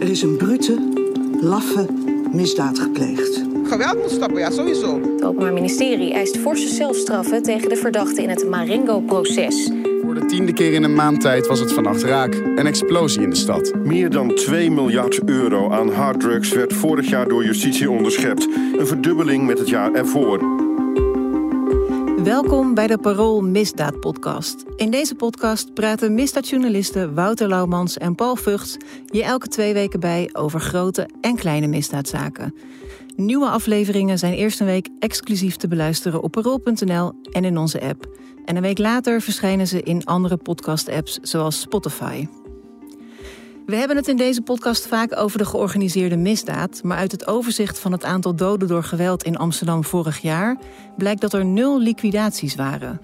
Er is een brute, laffe misdaad gepleegd. Geweld moet stoppen, ja, sowieso. Het Openbaar Ministerie eist forse celstraffen tegen de verdachten in het Marengo-proces. Voor de tiende keer in een maand tijd was het vannacht raak. Een explosie in de stad. Meer dan 2 miljard euro aan harddrugs werd vorig jaar door justitie onderschept. Een verdubbeling met het jaar ervoor. Welkom bij de Parool Misdaad Podcast. In deze podcast praten misdaadjournalisten Wouter Laumans en Paul Vugts je elke twee weken bij over grote en kleine misdaadzaken. Nieuwe afleveringen zijn eerst een week exclusief te beluisteren op parool.nl en in onze app. En een week later verschijnen ze in andere podcast-apps zoals Spotify. We hebben het in deze podcast vaak over de georganiseerde misdaad, maar uit het overzicht van het aantal doden door geweld in Amsterdam vorig jaar blijkt dat er nul liquidaties waren.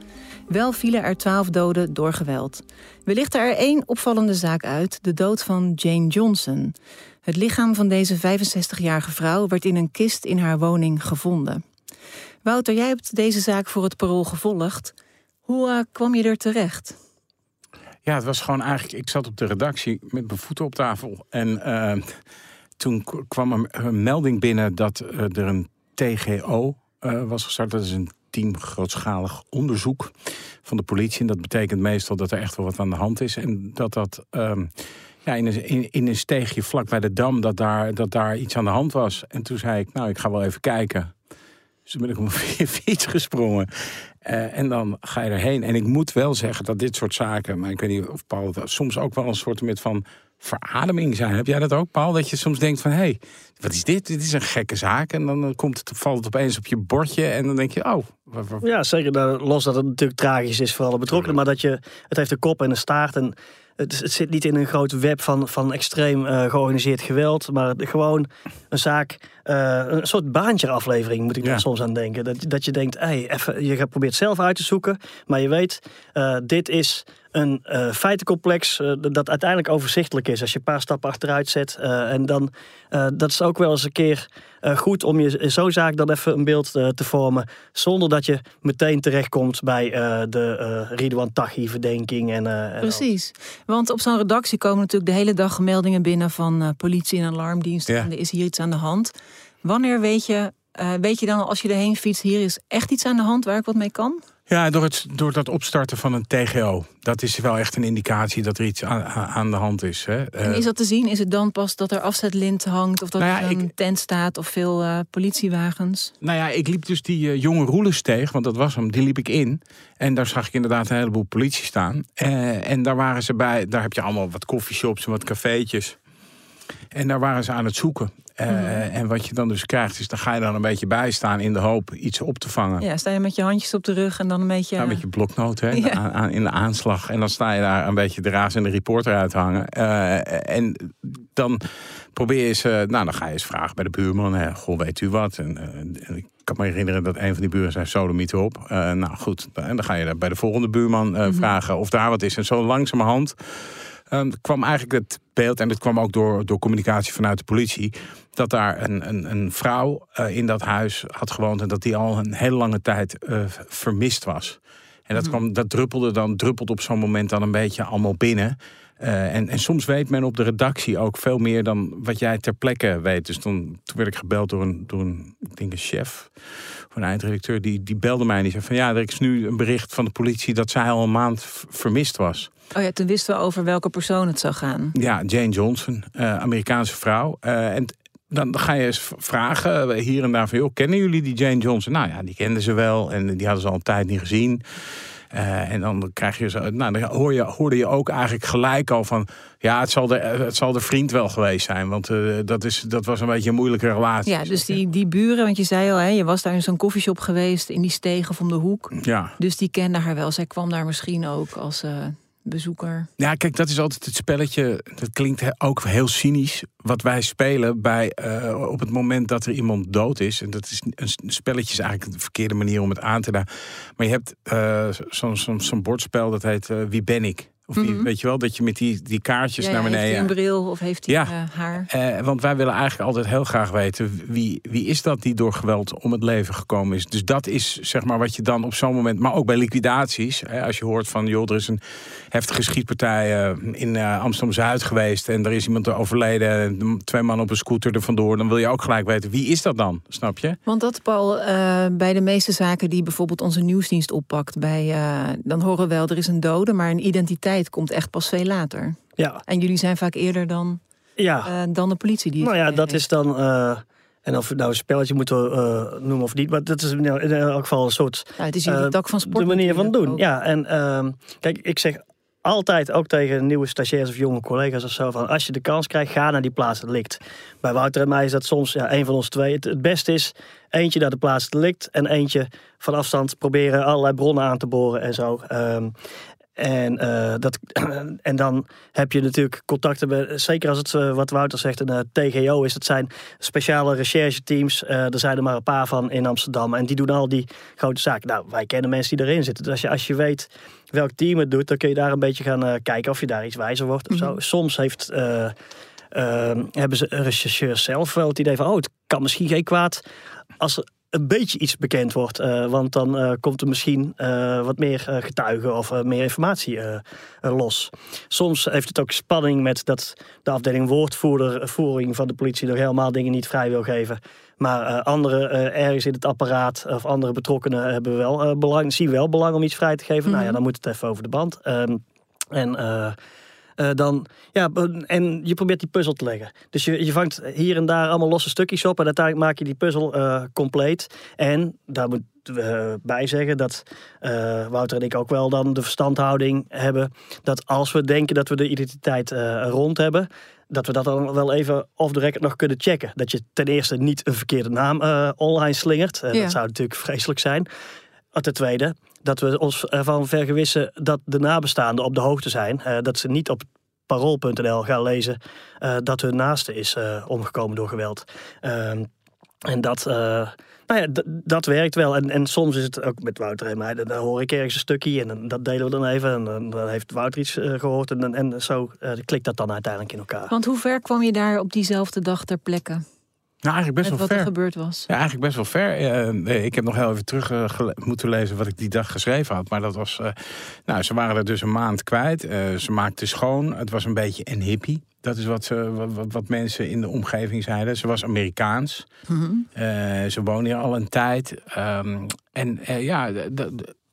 Wel vielen er twaalf doden door geweld. We lichten er één opvallende zaak uit: de dood van Jane Johnson. Het lichaam van deze 65-jarige vrouw werd in een kist in haar woning gevonden. Wouter, jij hebt deze zaak voor het parool gevolgd. Hoe uh, kwam je er terecht? Ja, het was gewoon eigenlijk. Ik zat op de redactie met mijn voeten op tafel. En uh, toen kwam er een melding binnen dat uh, er een TGO uh, was gestart. Dat is een team grootschalig onderzoek van de politie. En dat betekent meestal dat er echt wel wat aan de hand is. En dat dat. Um, ja, in een, een steegje vlak bij de dam, dat daar, dat daar iets aan de hand was. En toen zei ik, nou, ik ga wel even kijken. Dus ben ik op mijn fiets gesprongen. Uh, en dan ga je erheen. En ik moet wel zeggen dat dit soort zaken, maar ik weet niet of Paul soms ook wel een soort van verademing zijn. Heb jij dat ook, Paul? Dat je soms denkt van, hé, hey, wat is dit? Dit is een gekke zaak. En dan komt het, valt het opeens op je bordje en dan denk je, oh. Ja, zeker. Los dat het natuurlijk tragisch is voor alle betrokkenen, maar dat je, het heeft een kop en een staart en het, het, zit niet in een groot web van, van extreem uh, georganiseerd geweld, maar gewoon een zaak, uh, een soort baantje aflevering moet ik ja. er soms aan denken. Dat, dat je denkt, hey, even, je probeert zelf uit te zoeken, maar je weet, uh, dit is een uh, feitencomplex uh, dat uiteindelijk overzichtelijk is als je een paar stappen achteruit zet. Uh, en dan, dat is ook wel eens een keer goed om je zo'n zaak dan even een beeld te vormen. Zonder dat je meteen terechtkomt bij de Ridwan Taghi-verdenking. En, en Precies. Want op zo'n redactie komen natuurlijk de hele dag meldingen binnen van politie en alarmdiensten. Ja. En er is hier iets aan de hand. Wanneer weet je, weet je dan als je erheen fietst, hier is echt iets aan de hand waar ik wat mee kan? Ja, door, het, door dat opstarten van een TGO. Dat is wel echt een indicatie dat er iets aan, aan de hand is. Hè. En is dat te zien? Is het dan pas dat er afzetlint hangt... of dat nou ja, er een ik, tent staat of veel uh, politiewagens? Nou ja, ik liep dus die uh, jonge roelensteeg, want dat was hem, die liep ik in. En daar zag ik inderdaad een heleboel politie staan. Uh, en daar waren ze bij, daar heb je allemaal wat koffieshops en wat cafeetjes. En daar waren ze aan het zoeken. Uh, mm. En wat je dan dus krijgt, is dan ga je dan een beetje bijstaan in de hoop iets op te vangen. Ja, sta je met je handjes op de rug en dan een beetje. Ja, met je bloknoot hè, ja. aan, aan, in de aanslag. En dan sta je daar een beetje de raas en de reporter uit hangen. Uh, en dan probeer je ze, nou dan ga je eens vragen bij de buurman. Hè, goh, weet u wat? En, ik kan me herinneren dat een van die buren zei sodemiet op. Uh, nou goed, en dan ga je bij de volgende buurman mm -hmm. vragen of daar wat is. En zo langzamerhand uh, kwam eigenlijk het beeld, en dat kwam ook door, door communicatie vanuit de politie, dat daar een, een, een vrouw uh, in dat huis had gewoond en dat die al een hele lange tijd uh, vermist was. En dat, kwam, dat druppelde dan, druppelt op zo'n moment dan een beetje allemaal binnen. Uh, en, en soms weet men op de redactie ook veel meer dan wat jij ter plekke weet. Dus toen, toen werd ik gebeld door een, door een, ik denk een chef, een eindredacteur, die, die belde mij en die zei van ja, er is nu een bericht van de politie dat zij al een maand vermist was. Oh ja, toen wisten we over welke persoon het zou gaan. Ja, Jane Johnson, uh, Amerikaanse vrouw. Uh, en dan ga je eens vragen hier en daar van, joh, kennen jullie die Jane Johnson? Nou ja, die kenden ze wel en die hadden ze al een tijd niet gezien. Uh, en dan krijg je zo, nou, dan hoor je, hoorde je ook eigenlijk gelijk al van, ja, het zal de, het zal de vriend wel geweest zijn, want uh, dat, is, dat was een beetje een moeilijke relatie. Ja, dus die, die buren, want je zei al, hè, je was daar in zo'n koffieshop geweest in die stegen om de hoek. Ja. Dus die kende haar wel. Zij kwam daar misschien ook als. Uh bezoeker. Ja, kijk, dat is altijd het spelletje. Dat klinkt ook heel cynisch. Wat wij spelen bij uh, op het moment dat er iemand dood is. En dat is een spelletje is eigenlijk de verkeerde manier om het aan te doen. Maar je hebt uh, zo'n zo, bordspel dat heet uh, Wie ben ik? Of die, weet je wel, dat je met die, die kaartjes Ja, naar beneden... Heeft hij een bril of heeft hij Ja. eh, haar? Eh, want wij willen eigenlijk altijd heel graag weten wie, wie is dat die door geweld om het leven gekomen is. Dus dat is zeg maar wat je dan op zo'n moment, maar ook bij liquidaties, hè, als je hoort van joh, er is een heftige schietpartij eh, in Amsterdam Zuid geweest en er is iemand overleden, en twee mannen op een scooter er vandoor, dan wil je ook gelijk weten wie is dat dan, snap je? Want dat, Paul, bij de meeste zaken die bijvoorbeeld onze nieuwsdienst oppakt, bij, dan horen we wel, er is een dode, maar een identiteit komt echt pas veel later. Ja, En jullie zijn vaak eerder dan, ja. eh, dan de politie die het nou ja, dat heeft. is dan. eh, en of het nou een spelletje moeten we eh, noemen of niet, maar dat is in elk geval een soort Nou, het is jullie tak van sport. de manier van doen. ook. Ja, en ehm, kijk, ik zeg altijd ook tegen nieuwe stagiairs of jonge collega's of zo van als je de kans krijgt, ga naar die plaats delict. Bij Wouter en mij is dat soms ja, een van ons twee. Het, het beste is eentje naar de plaats delict en eentje van afstand proberen allerlei bronnen aan te boren en zo. Ehm, en, eh, dat, en dan heb je natuurlijk contacten met, zeker als het, eh, wat Wouter zegt, een eh, TGO is. Het zijn speciale rechercheteams. Er zijn er maar een paar van in Amsterdam. En die doen al die grote zaken. Nou, wij kennen mensen die erin zitten. Dus als je, als je weet welk team het doet, dan kun je daar een beetje gaan kijken of je daar iets wijzer wordt of zo. Soms heeft, hebben ze rechercheurs zelf wel het idee van, oh, het kan misschien geen kwaad als een beetje iets bekend wordt. eh, want dan eh, komt er misschien eh, wat meer getuigen of meer informatie los. Soms heeft het ook spanning met dat de afdeling woordvoering van de politie nog helemaal dingen niet vrij wil geven. Maar anderen ergens in het apparaat of andere betrokkenen hebben wel, belang, zien wel belang om iets vrij te geven. Nou ja, dan moet het even over de band. Ehm, en eh, dan, ja, en je probeert die puzzel te leggen. Dus je, je vangt hier en daar allemaal losse stukjes op. En uiteindelijk maak je die puzzel eh, compleet. En daar moeten we eh, bij zeggen dat Wouter en ik ook wel dan de verstandhouding hebben. Dat als we denken dat we de identiteit rond hebben. Dat we dat dan wel even off the record nog kunnen checken. Dat je ten eerste niet een verkeerde naam eh, online slingert. Ja. Dat zou natuurlijk vreselijk zijn. Ten tweede, dat we ons ervan vergewissen dat de nabestaanden op de hoogte zijn. eh, dat ze niet op parool.nl gaan lezen eh, dat hun naaste is eh, omgekomen door geweld. Ehm, en dat, nou ja, dat werkt wel. En, en soms is het ook met Wouter en mij, dan, hoor ik ergens een stukje en dat delen we dan even. En dan, heeft Wouter iets eh, gehoord en, dan- en zo klikt dat dan uiteindelijk in elkaar. Want hoe ver kwam je daar op diezelfde dag ter plekke? Nou, eigenlijk best wel wat er gebeurd was? Ja, eigenlijk best wel ver. Eh, ik heb nog heel even terug eh, moeten lezen wat ik die dag geschreven had. Maar dat was. eh, nou, ze waren er dus een maand kwijt. Ze maakte schoon. Het was een beetje een hippie. Dat is wat, ze, wat, wat- wat mensen in de omgeving zeiden. Ze was Amerikaans. Eh, ze woonde hier al een tijd. Ehm, en ja,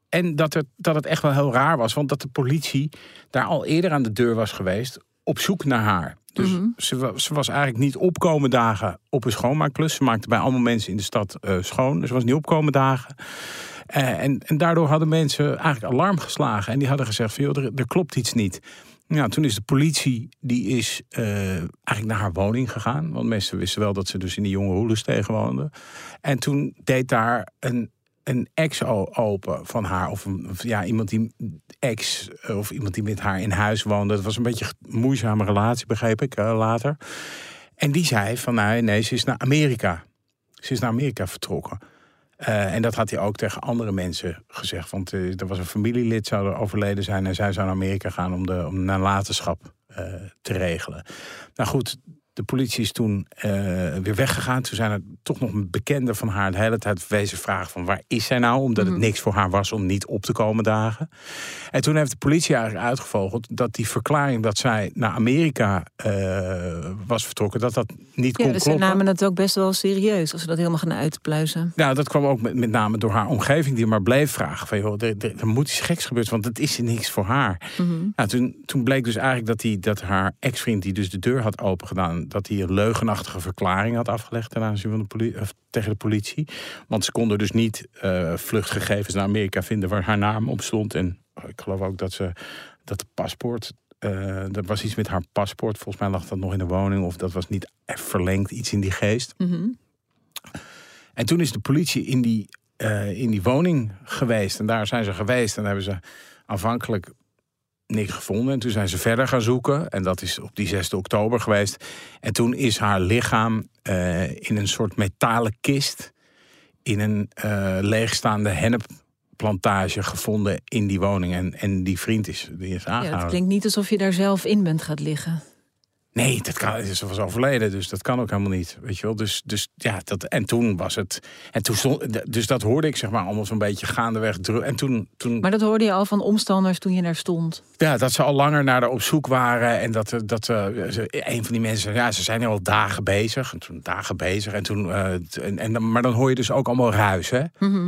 en dat het, dat het echt wel heel raar was. Want dat de politie daar al eerder aan de deur was geweest. op zoek naar haar. Dus ze, wa- ze was eigenlijk niet opkomen dagen op een schoonmaakklus. Ze maakte bij allemaal mensen in de stad eh, schoon. Dus ze was niet opkomen dagen. Eh, en, en daardoor hadden mensen eigenlijk alarm geslagen. En die hadden gezegd van, joh, er, er klopt iets niet. Nou, toen is de politie die is eh, eigenlijk naar haar woning gegaan. Want mensen wisten wel dat ze dus in die jonge Hoelensteeg woonde. En toen deed daar een, een ex open van haar. Of, een, ja, iemand die ex eh, of iemand die met haar in huis woonde. Het was een beetje een moeizame relatie, begreep ik eh, later. En die zei van, nou nee, ze is naar Amerika. Ze is naar Amerika vertrokken. Eh, en dat had hij ook tegen andere mensen gezegd. Want er was een familielid zou er overleden zijn... en zij zou naar Amerika gaan om de, om de nalatenschap te regelen. Nou goed, de politie is toen eh, weer weggegaan. Toen zijn er toch nog een bekende van haar de hele tijd wezen vragen van waar is zij nou? Omdat het niks voor haar was om niet op te komen dagen. En toen heeft de politie eigenlijk uitgevogeld dat die verklaring dat zij naar Amerika eh, was vertrokken, dat dat niet Ja, kon dus ze kloppen. namen het ook best wel serieus als ze dat helemaal gaan uitpluizen. Nou, dat kwam ook met, met name door haar omgeving, die maar bleef vragen: van joh, er, er, er moet iets geks gebeuren, want het is niks voor haar. Nou, toen, toen bleek dus eigenlijk dat, die, dat haar ex-vriend, die dus de deur had opengedaan, dat hij een leugenachtige verklaring had afgelegd ten aanzien van de poli- of tegen de politie. Want ze konden dus niet eh, vluchtgegevens naar Amerika vinden waar haar naam op stond. En oh, ik geloof ook dat ze dat de paspoort. eh er was iets met haar paspoort. Volgens mij lag dat nog in de woning. Of dat was niet verlengd, iets in die geest. En toen is de politie in die, eh, in die woning geweest. En daar zijn ze geweest. En hebben ze aanvankelijk niks gevonden. En toen zijn ze verder gaan zoeken. En dat is op die 6 oktober geweest. En toen is haar lichaam eh, in een soort metalen kist... in een eh, leegstaande plantage gevonden in die woning. En, en die vriend is, die is Ja, aangehouden. het klinkt niet alsof je daar zelf in bent gaat liggen. Nee, dat kan, ze was overleden, dus dat kan ook helemaal niet. Weet je wel? Dus, dus ja, dat, en toen was het. En toen stond, dus dat hoorde ik zeg maar allemaal zo'n beetje gaandeweg. En toen, toen Maar dat hoorde je al van omstanders toen je daar stond. ja, dat ze al langer naar haar op zoek waren. En dat, eh, dat eh, een van die mensen zei, ja, ze zijn al dagen bezig. En toen dagen bezig. En toen, eh, en, en, maar dan hoor je dus ook allemaal ruis. Hè?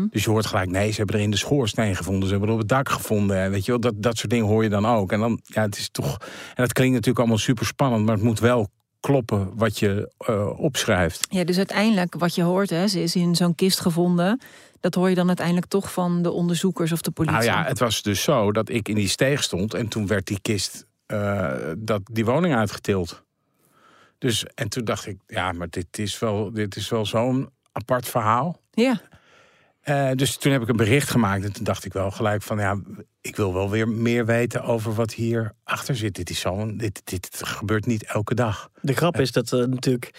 Dus je hoort gelijk, nee, ze hebben er in de schoorsteen gevonden. Ze hebben er op het dak gevonden. En Weet je wel, dat, dat soort dingen hoor je dan ook. En dan, ja, het is toch. En dat klinkt natuurlijk allemaal super spannend. Maar het moet wel kloppen wat je eh, opschrijft. Ja, dus uiteindelijk wat je hoort, hè, ze is in zo'n kist gevonden. Dat hoor je dan uiteindelijk toch van de onderzoekers of de politie. Nou ja, het was dus zo dat ik in die steeg stond. En toen werd die kist, eh, dat, die woning uitgetild. Dus, en toen dacht ik, ja, maar dit is wel, dit is wel zo'n apart verhaal. Ja, Eh, dus toen heb ik een bericht gemaakt. En toen dacht ik wel gelijk van, ja, ik wil wel weer meer weten over wat hier achter zit. Dit is zo'n, dit, dit gebeurt niet elke dag. De grap is dat eh, natuurlijk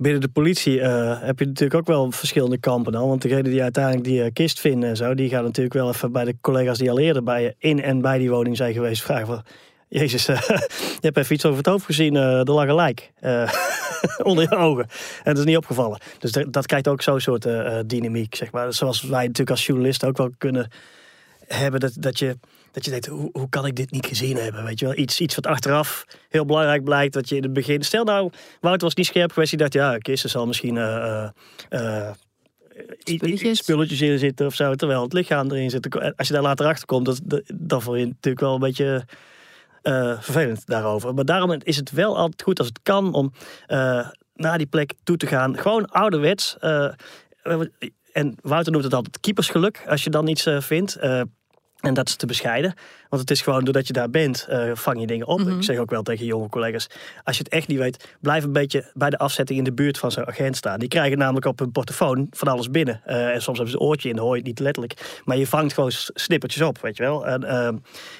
binnen de politie eh, heb je natuurlijk ook wel verschillende kampen dan. Want degene die uiteindelijk die eh, kist vinden en zo, die gaan natuurlijk wel even bij de collega's die al eerder bij je in en bij die woning zijn geweest vragen van. Jezus, eh, je hebt even iets over het hoofd gezien, eh er lag een lijk eh, onder je ogen. En dat is niet opgevallen. Dus dat, dat krijgt ook zo'n soort eh, eh, dynamiek, zeg maar. Zoals wij natuurlijk als journalisten ook wel kunnen hebben. Dat, dat, je, dat je denkt, hoe, hoe kan ik dit niet gezien hebben? Weet je wel, iets, iets wat achteraf heel belangrijk blijkt. Dat je in het begin... Stel nou, Wouter was niet scherp geweest. Die dacht, ja, Kisten zal misschien... i- i- Spulletjes. spulletjes in zitten of zo. Terwijl het lichaam erin zit. Als je daar later achter komt, dat, dat, dan vond je natuurlijk wel een beetje eh, vervelend daarover. Maar daarom is het wel altijd goed als het kan om eh, naar die plek toe te gaan. Gewoon ouderwets. eh, en Wouter noemt het altijd keepersgeluk als je dan iets vindt. En dat is te bescheiden. Want het is gewoon doordat je daar bent, eh, vang je dingen op. Ik zeg ook wel tegen jonge collega's. Als je het echt niet weet, blijf een beetje bij de afzetting in de buurt van zo'n agent staan. Die krijgen namelijk op hun portofoon van alles binnen. Eh, en soms hebben ze een oortje in, hoor je het niet letterlijk. Maar je vangt gewoon snippertjes op, weet je wel. En, ehm,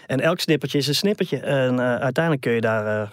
en elk snippertje is een snippertje. En eh, uiteindelijk kun je daar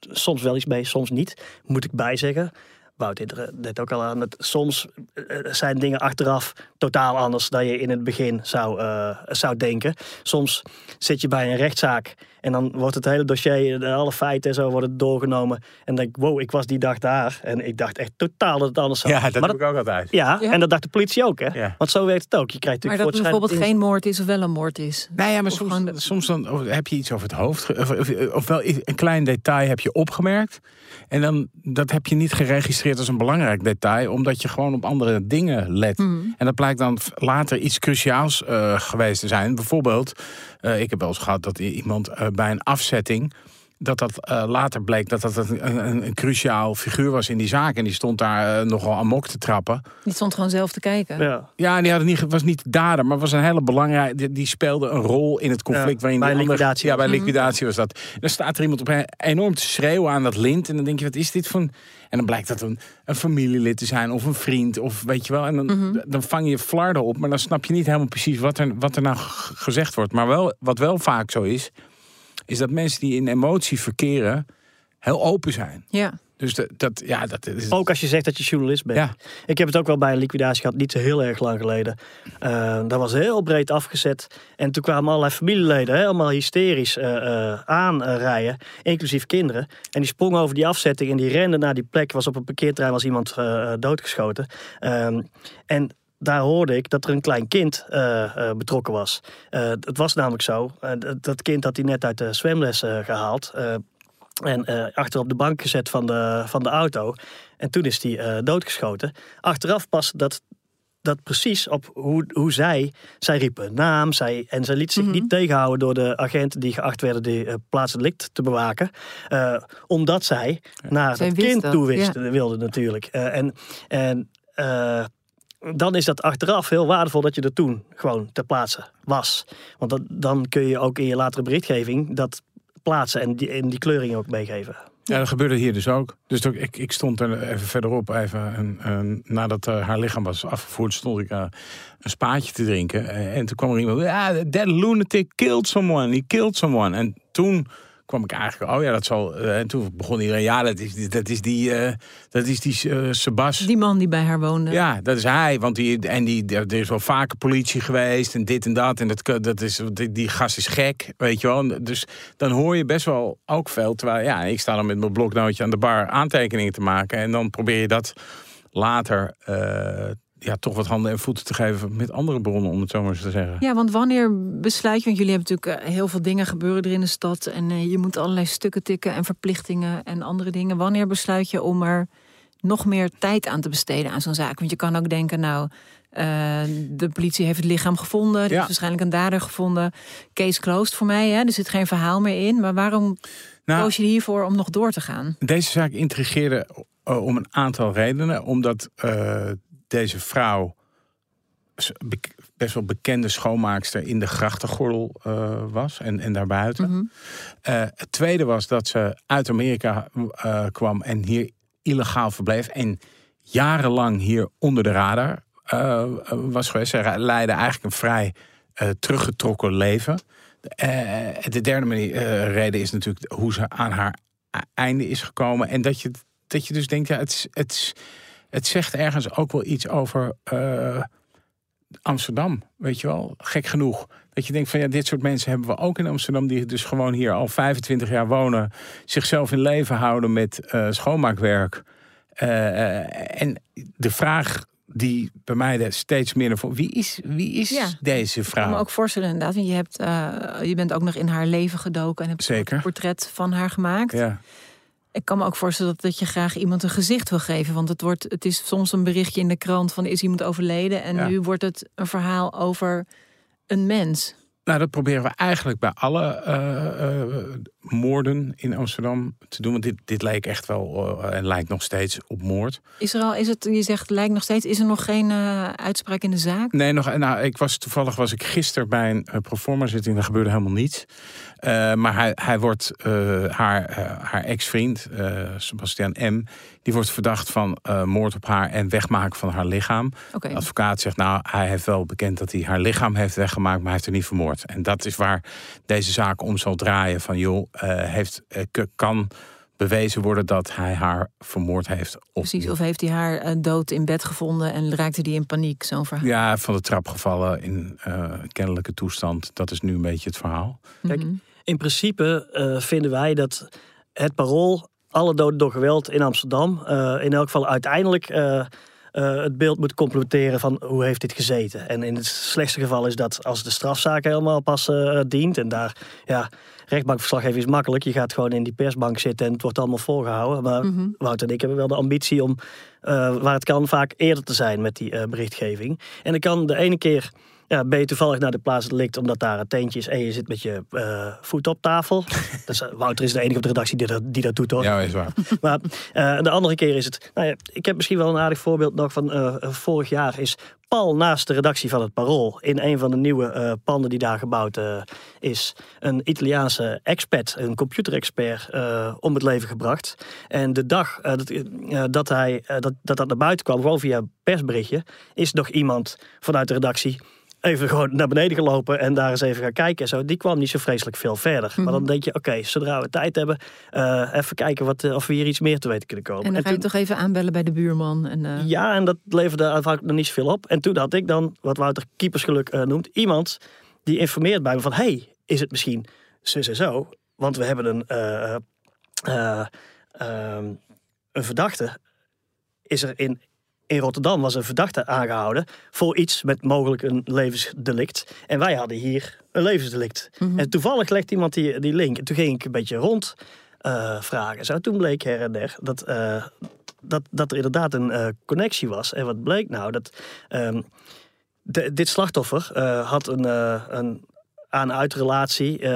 soms wel iets mee, soms niet. Moet ik bijzeggen. Wout er net ook al aan. Dat soms eh, zijn dingen achteraf totaal anders dan je in het begin zou, eh, zou denken. Soms zit je bij een rechtszaak en dan wordt het hele dossier, de- alle feiten en zo worden doorgenomen. En dan denk ik, wow, ik was die dag daar. En ik dacht echt totaal dat het anders zou. Ja, dat maar heb ik ook altijd. ja, Ja. en dat dacht de politie ook, hè? Ja. Want zo werkt het ook. Je krijgt maar dat het bijvoorbeeld geen moord is of wel een moord is. Nou ja, maar soms, gewoon de- soms dan heb je iets over het hoofd. of, of wel een klein detail heb je opgemerkt. En dan dat heb je niet geregistreerd als een belangrijk detail. Omdat je gewoon op andere dingen let. En dat blijkt dan later iets cruciaals eh, geweest te zijn. Bijvoorbeeld, eh, ik heb wel eens gehad dat iemand eh, bij een afzetting. Dat dat eh, later bleek dat dat een, een, een cruciaal figuur was in die zaak. En die stond daar eh, nogal amok te trappen. Die stond gewoon zelf te kijken. Ja. Ja, die had het niet, was niet de dader, maar was een hele belangrijke. Die, die speelde een rol in het conflict. Ja, waarin bij andere- liquidatie Ja, was bij liquidatie was dat. Dan staat er iemand op een- enorm te schreeuwen aan dat lint. En dan denk je, wat is dit voor. een- En dan blijkt dat een, een familielid te zijn of een vriend. Of weet je wel. En dan, dan vang je flarden op. Maar dan snap je niet helemaal precies wat er, wat er nou gezegd wordt. Maar wel, wat wel vaak zo is, is dat mensen die in emotie verkeren, heel open zijn. Ja. Dus dat, dat ja, dat is. Ook als je zegt dat je journalist bent. Ja. Ik heb het ook wel bij een liquidatie gehad, niet zo heel erg lang geleden. Eh, dat was heel breed afgezet. En toen kwamen allerlei familieleden helemaal hysterisch eh, eh, aanrijden, inclusief kinderen. En die sprongen over die afzetting en die renden naar die plek. Was op een parkeerterrein was iemand doodgeschoten. Ehm, en daar hoorde ik dat er een klein kind eh, eh, betrokken was. Eh, het was namelijk zo, dat- kind had hij net uit de zwemles eh, gehaald. eh, en achter op de bank gezet van de, van de auto. En toen is hij doodgeschoten. Achteraf pas dat, dat precies op hoe, hoe zij... Zij riepen een naam. Zij, en zij liet zich niet tegenhouden door de agenten die geacht werden... die uh, plaatselijk te bewaken. omdat zij naar Zij het wist kind dat, toe ja. wisten, wilde natuurlijk. En en dan is dat achteraf heel waardevol dat je er toen gewoon ter plaatse was. Want dan kun je ook in je latere berichtgeving dat plaatsen en die, die kleuring ook meegeven. Ja, dat gebeurde hier dus ook. Dus ook, ik, ik stond er even verderop, even, en, nadat eh, haar lichaam was afgevoerd, stond ik eh, een spaatje te drinken. Eh, en toen kwam er iemand, ja, that lunatic killed someone, he killed someone. En toen kwam ik eigenlijk, oh ja, dat zal. eh, en toen begon iedereen, ja, dat is, dat is die, eh, dat is die eh, Sebas. Die man die bij haar woonde. Ja, dat is hij. Want die, en die, er is wel vaker politie geweest en dit en dat. En dat, dat is, die, die gast is gek, weet je wel. Dus dan hoor je best wel ook veel. Terwijl, ja, ik sta dan met mijn bloknootje aan de bar aantekeningen te maken. En dan probeer je dat later ja, toch wat handen en voeten te geven met andere bronnen, om het zo maar eens te zeggen. Ja, want wanneer besluit je, want jullie hebben natuurlijk eh, heel veel dingen gebeuren er in de stad en eh, je moet allerlei stukken tikken en verplichtingen en andere dingen. Wanneer besluit je om er nog meer tijd aan te besteden aan zo'n zaak? Want je kan ook denken, nou, eh, de politie heeft het lichaam gevonden, er Ja. is waarschijnlijk een dader gevonden. Case closed voor mij, hè? er zit geen verhaal meer in. Maar waarom Nou, koos je hiervoor om nog door te gaan? Deze zaak intrigeerde om een aantal redenen. Omdat deze vrouw best wel bekende schoonmaakster in de grachtengordel eh, was en, en daarbuiten. Mhm. Eh, het tweede was dat ze uit Amerika eh, kwam en hier illegaal verbleef. En jarenlang hier onder de radar was geweest. Ze leidde eigenlijk een vrij teruggetrokken leven. De derde manier, reden is natuurlijk hoe ze aan haar e- einde is gekomen. En dat je, dat je dus denkt, ja, het, het, het zegt ergens ook wel iets over eh, Amsterdam. Weet je wel, gek genoeg. Dat je denkt van ja, dit soort mensen hebben we ook in Amsterdam. Die dus gewoon hier al 25 jaar wonen. Zichzelf in leven houden met eh, schoonmaakwerk. Eh, en de vraag die bij mij steeds meer naar voren... Wie is, wie is Ja. deze Ik kan vrouw? me ook voorstellen inderdaad, want je, hebt, je bent ook nog in haar leven gedoken en hebt Zeker. een portret van haar gemaakt. Ja. Ik kan me ook voorstellen dat, dat je graag iemand een gezicht wil geven. Want het, wordt, het is soms een berichtje in de krant van is iemand overleden. En Ja. nu wordt het een verhaal over een mens. Nou, dat proberen we eigenlijk bij alle eh, eh, moorden in Amsterdam te doen. Want dit, dit leek echt wel eh, en lijkt nog steeds op moord. Is er al, is het, je zegt lijkt nog steeds, is er nog geen uitspraak in de zaak? Nee, nog, nou, ik was toevallig was ik gisteren bij een proforma zitting. Daar gebeurde helemaal niets. Uh, maar hij, hij wordt uh, haar, uh, haar ex-vriend, Sebastian M. Die wordt verdacht van moord op haar en wegmaken van haar lichaam. Okay. De advocaat zegt, nou, hij heeft wel bekend dat hij haar lichaam heeft weggemaakt, maar hij heeft er niet vermoord. En dat is waar deze zaak om zal draaien. Van joh, heeft, kan bewezen worden dat hij haar vermoord heeft. Of Precies, of heeft hij haar uh, dood in bed gevonden en raakte die in paniek, zo'n verhaal? Ja, van de trap gevallen in uh, kennelijke toestand. Dat is nu een beetje het verhaal. Kijk, in principe uh, vinden wij dat het parool alle doden door geweld in Amsterdam uh, in elk geval uiteindelijk uh, het beeld moet complementeren van hoe heeft dit gezeten. En in het slechtste geval is dat als de strafzaak helemaal pas dient en daar ja, rechtbankverslaggever is makkelijk. Je gaat gewoon in die persbank zitten en het wordt allemaal volgehouden. Maar mm -hmm. Wouter en ik hebben wel de ambitie om uh, waar het kan vaak eerder te zijn met die uh, berichtgeving. En ik kan de ene keer ja, ben je toevallig naar de plaats delict omdat daar een teentje is en je zit met je uh, voet op tafel. dus, uh, Wouter is de enige op de redactie die dat, die dat doet hoor. Ja, is waar. maar uh, de andere keer is het, nou ja, ik heb misschien wel een aardig voorbeeld nog van vorig jaar is pal naast de redactie van het Parool in een van de nieuwe uh, panden die daar gebouwd uh, is, een Italiaanse expert, een computerexpert, uh, om het leven gebracht. En de dag dat, dat, hij, dat, dat dat naar buiten kwam, gewoon via persberichtje, is nog iemand vanuit de redactie even gewoon naar beneden gelopen en daar eens even gaan kijken. En zo. Die kwam niet zo vreselijk veel verder. Maar dan denk je, oké, okay, zodra we tijd hebben, uh, even kijken wat, uh, of we hier iets meer te weten kunnen komen. En dan ga je toen... toch even aanbellen bij de buurman. En, uh... Ja, en dat leverde nog niet zoveel op. En toen had ik dan, wat Wouter keepersgeluk uh, noemt, iemand die informeert bij me van, hey, is het misschien zo en zo? Want we hebben een, uh, een verdachte, is er in in Rotterdam was een verdachte aangehouden voor iets met mogelijk een levensdelict. En wij hadden hier een levensdelict. Mm-hmm. En toevallig legt iemand die, die link. En toen ging ik een beetje rond uh, vragen. Zo, toen bleek her en der dat, uh, dat, dat er inderdaad een uh, connectie was. En wat bleek nou? Dat um, de, dit slachtoffer had een, een aan-uit-relatie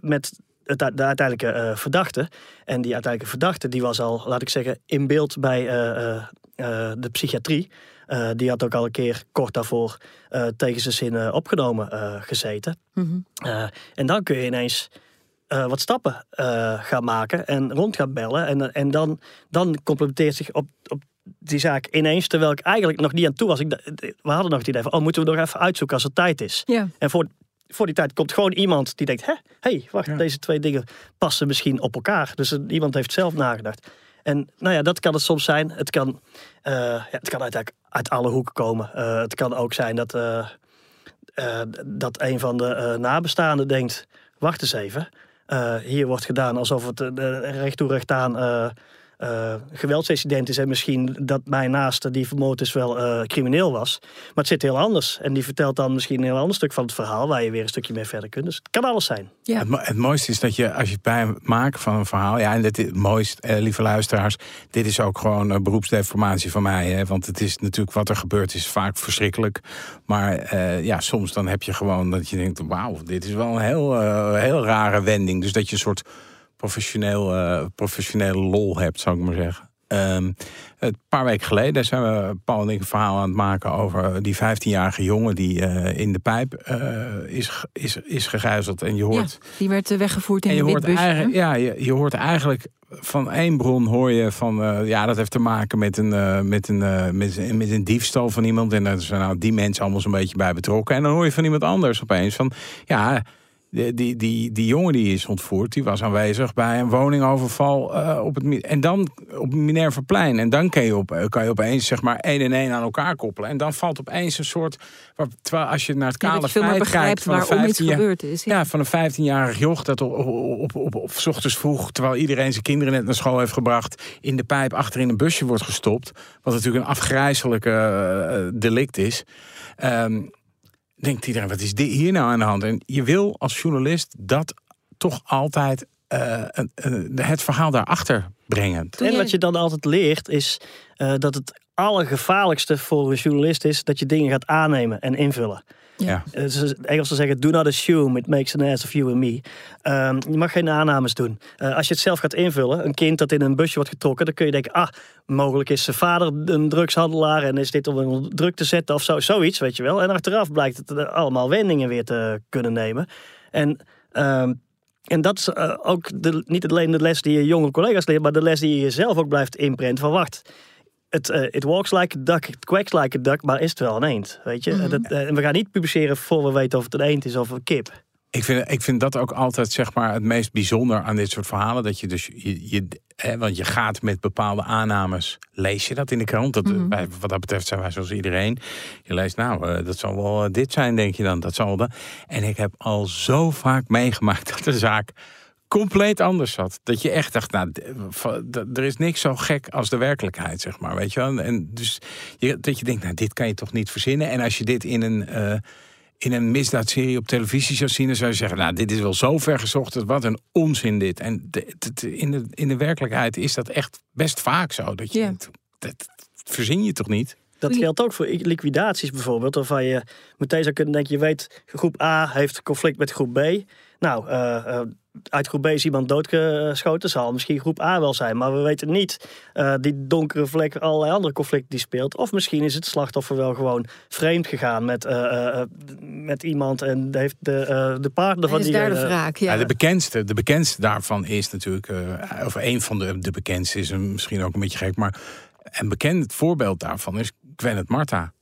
met de uiteindelijke uh, verdachte. En die uiteindelijke verdachte die was al, laat ik zeggen, in beeld bij uh, uh, de psychiatrie. die had ook al een keer kort daarvoor tegen zijn zin opgenomen gezeten. Mm-hmm. en dan kun je ineens wat stappen gaan maken en rond gaan bellen. En, en dan, dan complementeert zich op, op die zaak ineens, terwijl ik eigenlijk nog niet aan toe was. Ik, we hadden nog het idee van, oh, moeten we nog even uitzoeken als er tijd is. Ja. En voor voor die tijd komt gewoon iemand die denkt: hé, hey, wacht, deze twee dingen passen misschien op elkaar. Dus uh, iemand heeft zelf nagedacht. En nou ja, dat kan het soms zijn. Het kan, uh, ja, het kan uit, uit alle hoeken komen. Uh, het kan ook zijn dat, dat een van de nabestaanden denkt: wacht eens even. hier wordt gedaan alsof het recht toe recht aan uh, geweldsincident is en misschien dat mijn naaste die vermoord is wel uh, crimineel was. Maar het zit heel anders. En die vertelt dan misschien een heel ander stuk van het verhaal waar je weer een stukje mee verder kunt. Dus het kan alles zijn. Ja. Het, het mooiste is dat je als je het bij maakt van een verhaal. Ja, en dit is het mooiste, eh, lieve luisteraars. Dit is ook gewoon uh, beroepsdeformatie van mij. Hè, want het is natuurlijk wat er gebeurt is vaak verschrikkelijk. Maar uh, ja, soms dan heb je gewoon dat je denkt: wauw, dit is wel een heel, heel rare wending. Dus dat je een soort professioneel, uh, professionele lol hebt, zou ik maar zeggen. Um, een paar weken geleden zijn we Paul en ik een verhaal aan het maken over die 15-jarige jongen die uh, in de pijp uh, is, is, is gegijzeld. En je hoort. Ja, die werd weggevoerd in en je een hoort eigenlijk, Ja, je, je hoort eigenlijk van één bron hoor je van uh, ja, dat heeft te maken met een, met een, met, met een diefstal van iemand. En daar zijn nou die mensen allemaal zo'n beetje bij betrokken. En dan hoor je van iemand anders opeens van ja die, die, die, die jongen die is ontvoerd, die was aanwezig bij een woningoverval uh, op het en dan op Minervaplein. En dan kan je, op, kan je opeens zeg maar één en één aan elkaar koppelen. En dan valt opeens een soort. Terwijl als je naar het kale ja, feit kijkt van 15 jaar, is. Ja. ja, van een 15-jarig joch dat op, op, op, op, op, s ochtends vroeg, terwijl iedereen zijn kinderen net naar school heeft gebracht, in de pijp achter in een busje wordt gestopt. Wat natuurlijk een afgrijzelijke uh, delict is. Um, denkt iedereen, wat is dit hier nou aan de hand? En je wil als journalist dat toch altijd uh, het verhaal daarachter brengen. En wat je dan altijd leert is uh, dat het allergevaarlijkste voor een journalist is dat je dingen gaat aannemen en invullen. Ja. Dus Engelsen zeggen, do not assume, it makes an ass of you and me. Um, je mag geen aannames doen. Uh, als je het zelf gaat invullen, een kind dat in een busje wordt getrokken, dan kun je denken, ah, mogelijk is zijn vader een drugshandelaar en is dit om een druk te zetten of zo, zoiets, weet je wel. En achteraf blijkt het allemaal wendingen weer te kunnen nemen. En... Um, en dat is uh, ook de, niet alleen de les die je jonge collega's leert, maar de les die je jezelf ook blijft inprenten. Van wacht, het uh, it walks like a duck, it quacks like a duck, maar is het wel een eend, weet je? Mm. Dat, uh, we gaan niet publiceren voor we weten of het een eend is of een kip. Ik vind, ik vind dat ook altijd zeg maar, het meest bijzonder aan dit soort verhalen. Dat je dus, je, je hè, want je gaat met bepaalde aannames, lees je dat in de krant. Dat, mm -hmm. Wat dat betreft zijn wij zoals iedereen. Je leest, nou, uh, dat zal wel dit zijn, denk je dan. Dat zal dan. En ik heb al zo vaak meegemaakt dat de zaak compleet anders zat. Dat je echt dacht, nou, er is niks zo gek als de werkelijkheid, zeg maar. Weet je wel? En dus je, dat je denkt, nou, dit kan je toch niet verzinnen. En als je dit in een, uh, in een misdaadserie op televisie zou zien, dan zou je zeggen, nou, dit is wel zo ver gezocht. Wat een onzin dit. En de, de, in, de, in de werkelijkheid is dat echt best vaak zo. Dat je, ja. dat, dat verzin je toch niet? Dat geldt ook voor liquidaties bijvoorbeeld, waarvan je meteen zou kunnen denken, je weet, groep A heeft conflict met groep B. Nou, uh, uh, uit groep B is iemand doodgeschoten, zal misschien groep A wel zijn. Maar we weten niet uh, die donkere vlek, allerlei andere conflicten die speelt. Of misschien is het slachtoffer wel gewoon vreemd gegaan met, uh, uh, met iemand en heeft de, de partner van is die... daar de wraak, ja. ja. de, bekendste, de bekendste daarvan is natuurlijk, of een van de, de bekendste is misschien ook een beetje gek, maar een bekend voorbeeld daarvan is Gwennet Marta.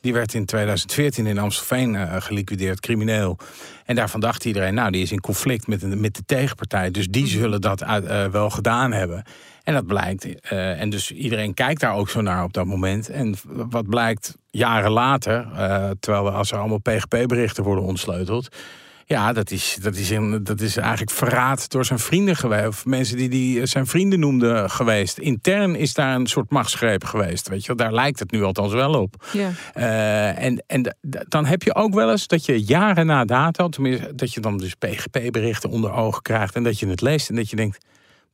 Die werd in 2014 in Amstelveen uh, geliquideerd, crimineel. En daarvan dacht iedereen, nou, die is in conflict met de, met de tegenpartij. Dus die zullen dat uit, uh, wel gedaan hebben. En dat blijkt. Uh, en dus iedereen kijkt daar ook zo naar op dat moment. En wat blijkt jaren later, terwijl als er allemaal PGP-berichten worden ontsleuteld. Ja, dat is, dat, is in, dat is eigenlijk verraad door zijn vrienden geweest. Of mensen die, die zijn vrienden noemden geweest. Intern is daar een soort machtsgreep geweest. Weet je, daar lijkt het nu althans wel op. Ja. Uh, en en dan heb je ook wel eens dat je jaren na dato, tenminste, dat je dan dus PGP-berichten onder ogen krijgt. En dat je het leest en dat je denkt: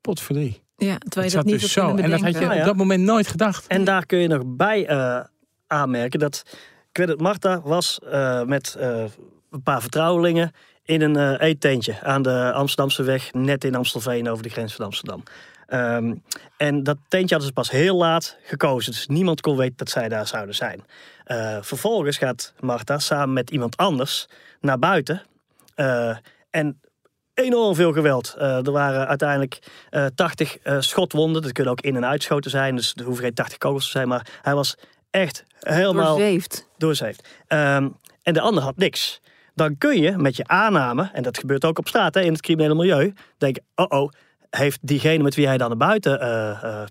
potverdrie. Ja, terwijl je dat niet dus zo. En dat had je op dat moment nooit gedacht. En daar kun je nog bij uh, aanmerken dat. Ik weet het, Marta was uh, met een paar vertrouwelingen in een uh, eetentje aan de Amsterdamse weg, net in Amstelveen over de grens van Amsterdam. Um, en dat tentje hadden ze pas heel laat gekozen, dus niemand kon weten dat zij daar zouden zijn. Uh, vervolgens gaat Marta samen met iemand anders naar buiten. Uh, en enorm veel geweld. Uh, er waren uiteindelijk uh, 80 uh, schotwonden. Dat kunnen ook in- en uitschoten zijn. Dus er hoeven geen 80 kogels te zijn. Maar hij was echt helemaal doorzeefd. doorzeefd. Um, en de ander had niks. Dan kun je met je aanname, en dat gebeurt ook op straat hè, in het criminele milieu, denken: oh oh, heeft diegene met wie hij dan naar buiten eh,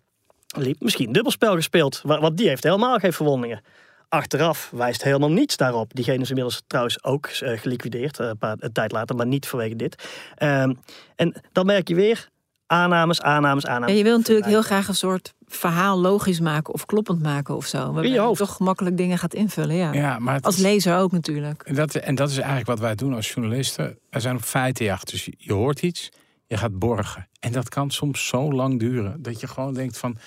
liep misschien dubbelspel gespeeld? Wa- Want die heeft helemaal geen verwondingen. Achteraf wijst helemaal niets daarop. Diegene is inmiddels trouwens ook eh, geliquideerd, een, paar, een tijd later, maar niet vanwege dit. Ehm, en dan merk je weer aannames, aannames, aannames. je wil natuurlijk heel graag een soort verhaal logisch maken of kloppend maken of zo. Waarbij je toch gemakkelijk dingen gaat invullen. Ja. Ja, maar Als lezer ook natuurlijk. En dat, en dat is eigenlijk wat wij doen als journalisten. We zijn op feitenjacht. Dus je, je hoort iets, je gaat borgen. En dat kan soms zo lang duren dat je gewoon denkt van...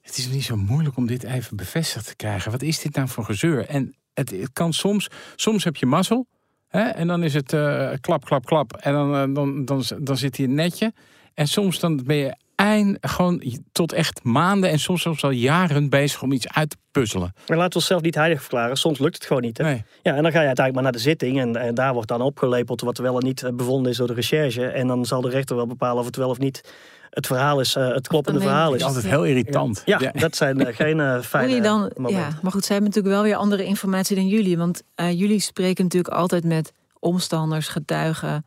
het is niet zo moeilijk om dit even bevestigd te krijgen. Wat is dit nou voor gezeur? En het, het kan soms... Soms heb je mazzel. Hè, en dan is het eh, klap, klap, klap. En dan, eh, dan, dan, dan zit hij netje. En soms dan ben je eind, gewoon tot echt maanden... en soms zelfs al jaren bezig om iets uit te puzzelen. Maar laten we onszelf niet heilig verklaren. Soms lukt het gewoon niet. Hè? Nee. Ja, en dan ga je uiteindelijk maar naar de zitting. En, en daar wordt dan opgelepeld wat wel en niet eh, bevonden is door de recherche. En dan zal de rechter wel bepalen of het wel of niet het verhaal is, eh, het kloppende verhaal is. altijd heel irritant. Ja, dat zijn eh, geen Hoe fijne je dan, momenten. ja, maar goed, zij hebben natuurlijk wel weer andere informatie dan jullie. Want eh, jullie spreken natuurlijk altijd met omstanders, getuigen.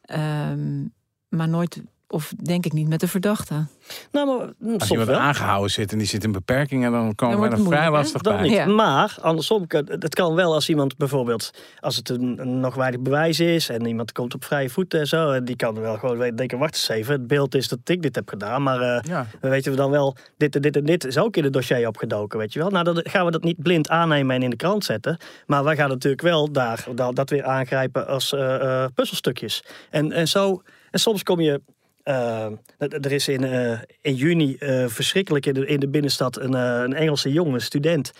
ehm, maar nooit, of denk ik niet, met de verdachte. Nou, maar mm, Als iemand wel. aangehouden zit en die zit in beperkingen... dan komen we er vrij lastig Dat bij. niet. Ja. Maar andersom, kan- het kan wel als iemand bijvoorbeeld, als het een, een nog weinig bewijs is en iemand komt op vrije voeten en zo, en die kan wel gewoon weten, denken, wacht eens even, het beeld is dat ik dit heb gedaan, maar eh, Ja. dan weten we dan wel, dit en dit en dit is ook in het dossier opgedoken, weet je wel. Nou, dan gaan we dat niet blind aannemen en in de krant zetten, maar wij gaan natuurlijk wel daar dat, dat weer aangrijpen als eh, eh, puzzelstukjes. En, en zo, en soms kom je eh, er is in, eh, in juni eh, verschrikkelijk in de, in de binnenstad een, een Engelse jongen, student,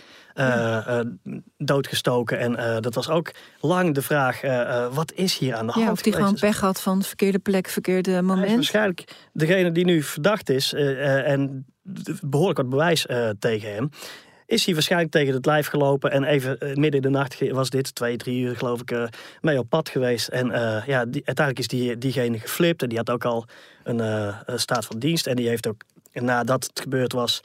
doodgestoken. En dat was ook lang de vraag, wat is hier aan de hand? Of die gewoon pech had van verkeerde plek, verkeerde moment. waarschijnlijk degene die nu verdacht is en behoorlijk wat bewijs tegen hem. Is hij waarschijnlijk tegen het lijf gelopen en even eh, midden in de nacht was dit, twee, drie uur geloof ik, eh, mee op pad geweest. En eh, ja, uiteindelijk is die, diegene geflipt en die had ook al een staat van dienst. En die heeft ook nadat het gebeurd was,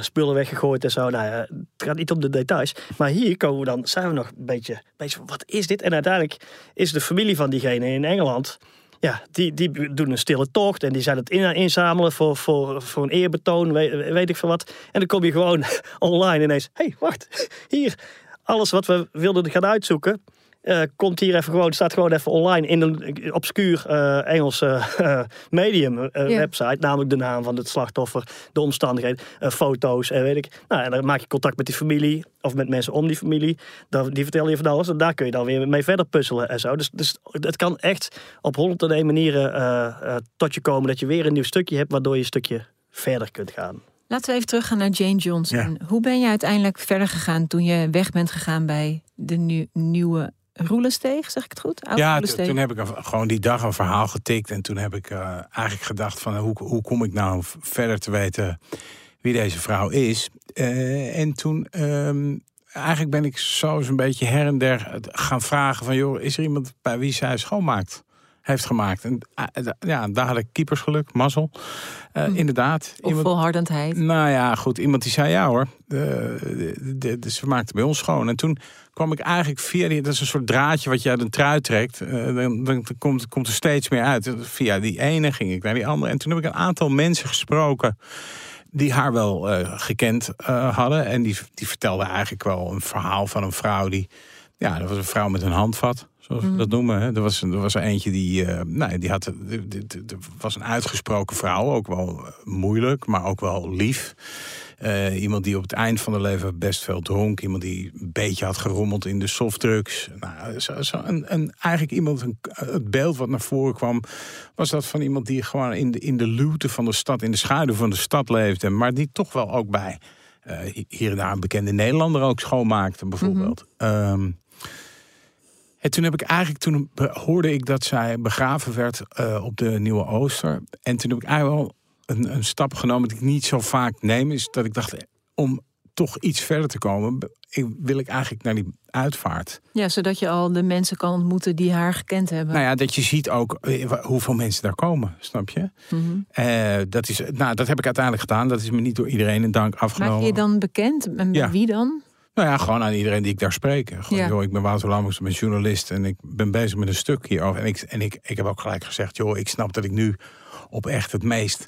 spullen weggegooid en zo. Nou het gaat niet om de details. Maar hier komen we dan, zijn we nog een beetje, wat is dit? En uiteindelijk is de familie van diegene in Engeland... Ja, die, die doen een stille tocht en die zijn het in, inzamelen voor, voor, voor een eerbetoon, weet, weet ik veel wat. En dan kom je gewoon online ineens, hé, hey, wacht, hier, alles wat we wilden gaan uitzoeken, eh, komt hier even gewoon, staat gewoon even online in een obscuur eh Engelse eh, medium eh, website, namelijk de naam van het slachtoffer, de omstandigheden, eh, foto's en weet ik. Nou, en dan maak je contact met die familie of met mensen om die familie. Dan, die vertellen je van alles en daar kun je dan weer mee verder puzzelen en zo. Dus, dus het kan echt op honderd en één manieren tot je komen dat je weer een nieuw stukje hebt, waardoor je een stukje verder kunt gaan. Laten we even teruggaan naar Jane Johnson. Hoe ben je uiteindelijk verder gegaan toen je weg bent gegaan bij de nu- nieuwe Roelensteeg? Zeg ik het goed? Ja, toen heb ik gewoon die dag een verhaal getikt. En toen heb ik eh, eigenlijk gedacht van hoe, hoe kom ik nou verder te weten wie deze vrouw is. Eh, en toen ehm, eigenlijk ben ik zo eens een beetje her en der gaan vragen van joh, is er iemand bij wie zij schoonmaakt? Heeft gemaakt. En eh, ja, daar had ik keepersgeluk, mazzel. Eh, Hm. Inderdaad. Of volhardendheid. Nou ja, goed. Iemand die zei ja hoor. De- de- ze maakte bij ons schoon. En toen kwam ik eigenlijk via die. Dat is een soort draadje wat je uit een trui trekt. eh, dan, dan komt, komt er steeds meer uit. Via die ene ging ik naar die andere. En toen heb ik een aantal mensen gesproken. Die haar wel eh, gekend eh, hadden. En die, die vertelden eigenlijk wel een verhaal van een vrouw die. Ja, dat was een vrouw met een handvat. Zoals we Mhm. dat noemen. Hè. Er, was, er was er eentje die. eh nou, die had. de- was een uitgesproken vrouw. Ook wel moeilijk, maar ook wel lief. Eh, iemand die op het eind van haar leven best veel dronk. Iemand die een beetje had gerommeld in de softdrugs. Nou, zo, zo, een, een, eigenlijk iemand, een, het beeld wat naar voren kwam, was dat van iemand die gewoon in de, in de luwte van de stad, in de schaduw van de stad leefde. Maar die toch wel ook bij eh, hier en daar een bekende Nederlander ook schoonmaakte, bijvoorbeeld. Ehm, en toen heb ik eigenlijk, toen hoorde ik dat zij begraven werd eh, op de Nieuwe Ooster. En toen heb ik eigenlijk wel een, een stap genomen die ik niet zo vaak neem. Is dat ik dacht, eh, om toch iets verder te komen, wil ik eigenlijk naar die uitvaart. Ja, zodat je al de mensen kan ontmoeten die haar gekend hebben. Nou ja, dat je ziet ook eh, hoeveel mensen daar komen, snap je? Mhm. Eh, dat, is, nou, dat heb ik uiteindelijk gedaan. Dat is me niet door iedereen in dank Maak afgenomen. je je dan bekend? En Ja. wie dan? Nou ja, gewoon aan iedereen die ik daar spreek. Gewoon, Ja. joh, ik ben Wouter Lammers, ik ben journalist en ik ben bezig met een stuk hierover. En ik, en ik, ik heb ook gelijk gezegd, joh, ik snap dat ik nu op echt het meest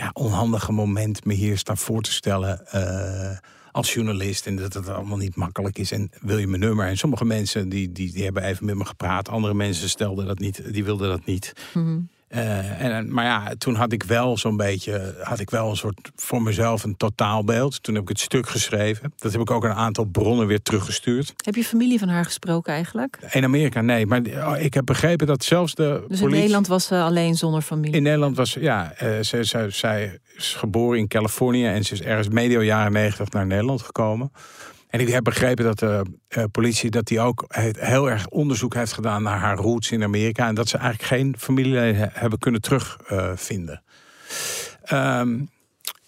ja, onhandige moment me hier sta voor te stellen eh, als journalist. En dat het allemaal niet makkelijk is. En wil je mijn nummer? En sommige mensen die, die, die hebben even met me gepraat. Andere mensen stelden dat niet, die wilden dat niet. Mhm. Eh, en, maar ja, toen had ik wel zo'n beetje, had ik wel een soort voor mezelf een totaalbeeld. Toen heb ik het stuk geschreven. Dat heb ik ook een aantal bronnen weer teruggestuurd. Heb je familie van haar gesproken eigenlijk? In Amerika nee, maar oh, ik heb begrepen dat zelfs de Dus in politie... Nederland was ze alleen zonder familie. In Nederland was, ja, eh, ze, ze, zij is geboren in Californië en ze is ergens medio jaren negentig naar Nederland gekomen. En ik heb begrepen dat de eh, politie dat die ook he- heel erg onderzoek heeft gedaan naar haar roots in Amerika. En dat ze eigenlijk geen familieleden he- hebben kunnen terugvinden. Ehm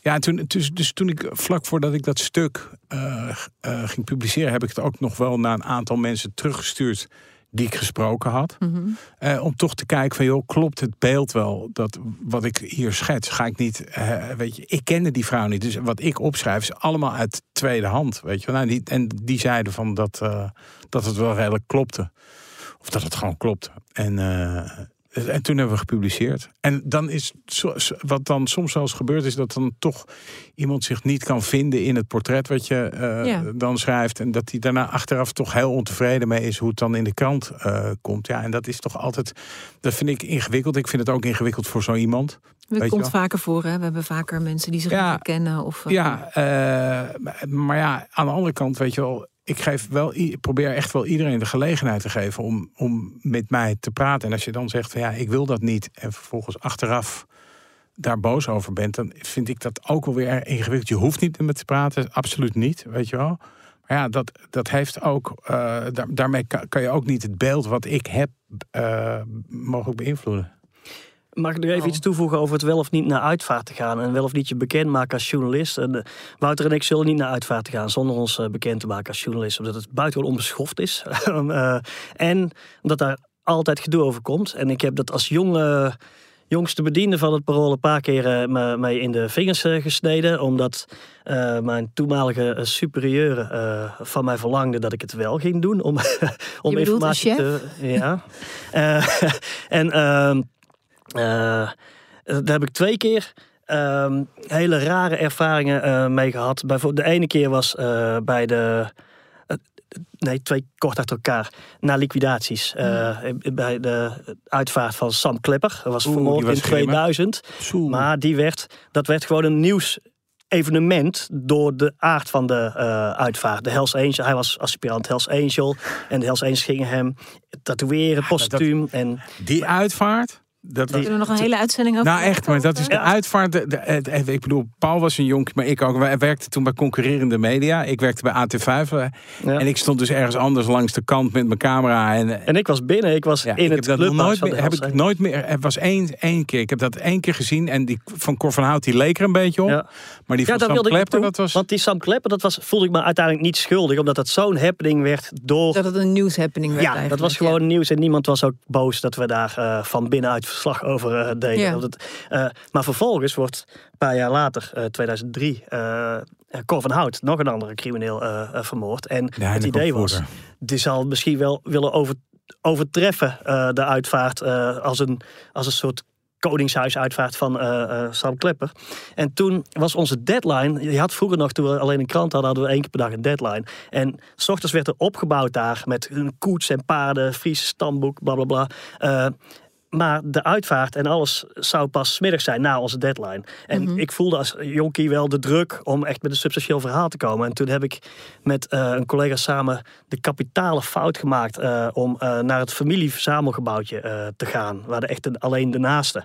ja, en toen, dus, dus toen ik vlak voordat ik dat stuk eh, eh, ging publiceren, heb ik het ook nog wel naar een aantal mensen teruggestuurd die ik gesproken had. Mhm. Eh, om toch te kijken van, joh, klopt het beeld wel dat wat ik hier schets? Ga ik niet, eh, weet je, ik kende die vrouw niet. Dus wat ik opschrijf is allemaal uit tweede hand, weet je. Nou, die, en die zeiden van dat, eh, dat het wel redelijk klopte. Of dat het gewoon klopte. En, en toen hebben we gepubliceerd. En dan is, wat dan soms wel eens gebeurt, is dat dan toch iemand zich niet kan vinden in het portret wat je eh, Ja. dan schrijft. En dat hij daarna achteraf toch heel ontevreden mee is hoe het dan in de krant eh, komt. Ja, en dat is toch altijd, dat vind ik ingewikkeld. Ik vind het ook ingewikkeld voor zo iemand. Dat je komt vaker voor, hè? We hebben vaker mensen die zich Ja. niet herkennen. Of, eh, Ja, maar ja, aan de andere kant, weet je wel, ik geef wel, probeer echt wel iedereen de gelegenheid te geven om, om met mij te praten. En als je dan zegt van ja, ik wil dat niet, en vervolgens achteraf daar boos over bent, dan vind ik dat ook wel weer ingewikkeld. Je hoeft niet met me te praten, absoluut niet, weet je wel. Maar ja, dat, dat heeft ook, eh, daar, daarmee kan, je ook niet het beeld wat ik heb eh, mogelijk beïnvloeden. Mag ik er even Oh. iets toevoegen over het wel of niet naar uitvaart te gaan en wel of niet je bekend maken als journalist? En, eh, Wouter en ik zullen niet naar uitvaart gaan zonder ons eh, bekend te maken als journalist, omdat het buitengewoon onbeschoft is. Eh, en omdat daar altijd gedoe over komt. En ik heb dat als jonge, jongste bediende van het parool een paar keer me, mij in de vingers gesneden, omdat mijn toenmalige superieure eh, van mij verlangde dat ik het wel ging doen om, om informatie te. Ja. En ehm, eh, daar heb ik twee keer ehm, hele rare ervaringen eh, mee gehad. Bijvoorbeeld, de ene keer was eh, bij de. eh, Nee, twee kort achter elkaar. Na liquidaties. eh, Bij de uitvaart van Sam Klepper. Dat was vermoord in grimmig. 2000. Maar die werd, dat werd gewoon een nieuws evenement door de aard van de eh, uitvaart. De Hells Angel, hij was aspirant Hells Angel. En de Hells Angels gingen hem tatoeëren, postuum. En Die uitvaart, dat was, Kunnen we nog een hele uitzending over Nou echt, maar dat is de uitvaart. De, ik bedoel, Paul was een jonkie, maar ik ook. Wij werkten toen bij concurrerende media. Ik werkte bij AT5. eh, Ja. En ik stond dus ergens anders langs de kant met mijn camera. En, En ik was binnen, ik was ja, in ik het heb dat nooit meer, heb ik nooit meer. Het was één, één keer. Ik heb dat één keer gezien. En die van Cor van Hout, die leek er een beetje op. Ja. Maar die Ja, van dat Sam Klepper, dat was... Want die Sam Klepper, dat was, voelde ik me uiteindelijk niet schuldig. Omdat dat zo'n happening werd door... Dat het een nieuwshappening werd ja, dat was gewoon nieuws. En niemand was ook boos dat we daar eh, van binnenuit verslag over eh, deden. Ja. Dat het, eh, maar vervolgens wordt een paar jaar later, eh, 2003... eh Cor van Hout, nog een andere crimineel, vermoord. En het idee was, die zal misschien wel willen over, overtreffen eh, de uitvaart eh, als, een, als een soort koningshuisuitvaart van eh, eh, Sam Klepper. En toen was onze deadline, je had vroeger nog, toen we alleen een krant hadden, hadden we één keer per dag een deadline. En s ochtends werd er opgebouwd daar met een koets en paarden, Friese stamboek, bla bla bla. Eh, maar de uitvaart en alles zou pas 's middags zijn na onze deadline. En ik voelde als jonkie wel de druk om echt met een substantieel verhaal te komen. En toen heb ik met eh, een collega samen de kapitale fout gemaakt eh, om eh, naar het familieverzamelgebouwtje te gaan. Waar de echt alleen de naasten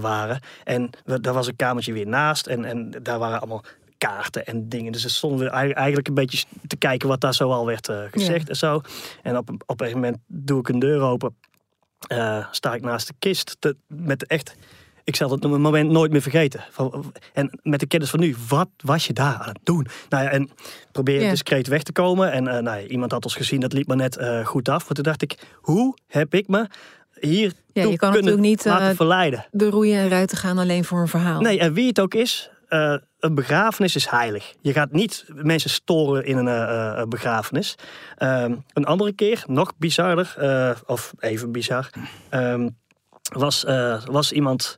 waren. En we- daar was een kamertje weer naast. En, en daar waren allemaal kaarten en dingen. Dus er stonden we ei- eigenlijk een beetje te kijken wat daar zo al werd gezegd en zo. En op, op een gegeven moment doe ik een deur open eh, sta ik naast de kist. Te, met echt, ik zal het moment nooit meer vergeten. Van, en met de kennis van nu, wat was je daar aan het doen? Nou ja, en probeer Ja. discreet weg te komen. En eh, nou ja, iemand had ons gezien, dat liep me net eh, goed af. Maar toen dacht ik, hoe heb ik me hier Ja, je kan kunnen natuurlijk niet, laten verleiden? De roeien en ruiten gaan alleen voor een verhaal. Nee, en wie het ook is, eh, een begrafenis is heilig. Je gaat niet mensen storen in een eh, eh, begrafenis. Ehm, een andere keer, nog bizarder, of even bizar, ehm, was, was iemand